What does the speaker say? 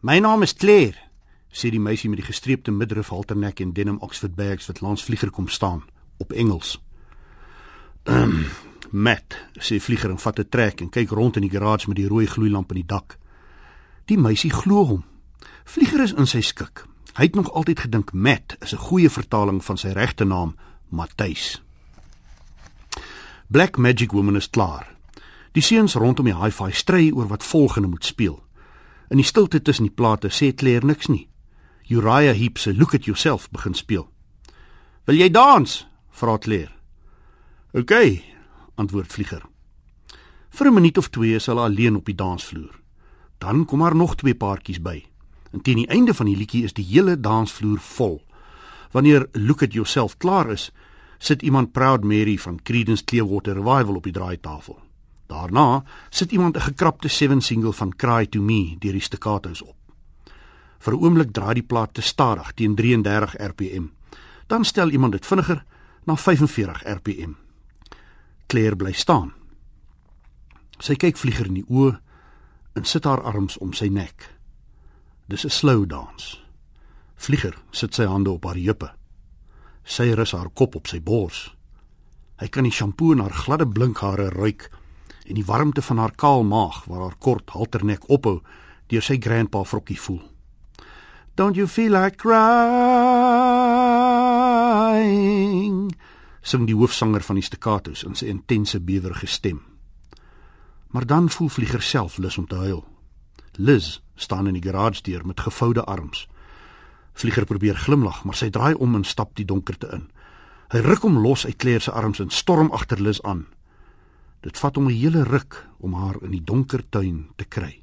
My naam is Claire, sê die meisie met die gestreepte middelrif halternek en denim Oxford bags wat langs vlieger kom staan op Engels. Um, Matt sê vlieger en vat 'n trek en kyk rond in die garage met die rooi gloeilamp in die dak. Die meisie glo hom. Vlieger is in sy skik. Hy het nog altyd gedink Matt is 'n goeie vertaling van sy regte naam, Matthys. Black Magic Woman is klaar. Die seuns rondom die hi-fi stry oor wat volgende moet speel. In die stilte tussen die plate sê Claire niks nie. Uriah Heep se Look at Yourself begin speel. "Wil jy dans?" vra Claire. Okay, antwoord Vlieger. Vir 'n minuut of twee is hulle alleen op die dansvloer. Dan kom daar nog twee paartjies by. En teen die einde van die liedjie is die hele dansvloer vol. Wanneer Look at Yourself klaar is, sit iemand Proud Mary van Creedence Clearwater Revival op die draaitafel. Daarna sit iemand 'n gekrapte 7 single van Cry to Me deur die staccatos op. Vir 'n oomblik draai die plaat te stadig teen 33 rpm. Dan stel iemand dit vinniger na 45 rpm. Claire bly staan. Sy kyk vlieger in die oë en sit haar arms om sy nek. Dis 'n slow dans. Vlieger sit sy hande op haar heupe. Sy rus haar kop op sy bors. Hy kan die shampoo in haar gladde blink hare ruik en die warmte van haar kaal maag waar haar kort halternek ophou deur sy grandpa vrokkie voel. Don't you feel like crying? sing die hoofsanger van die staccatos in sy intense bewerige stem. Maar dan voel Vlieger self lus om te huil. Liz staan in die garage deur met gevoude arms. Vlieger probeer glimlag, maar sy draai om en stap die donkerte in. Hy ruk hom los uit Claire se arms en storm agter Liz aan. Dit vat hom 'n hele ruk om haar in die donker tuin te kry.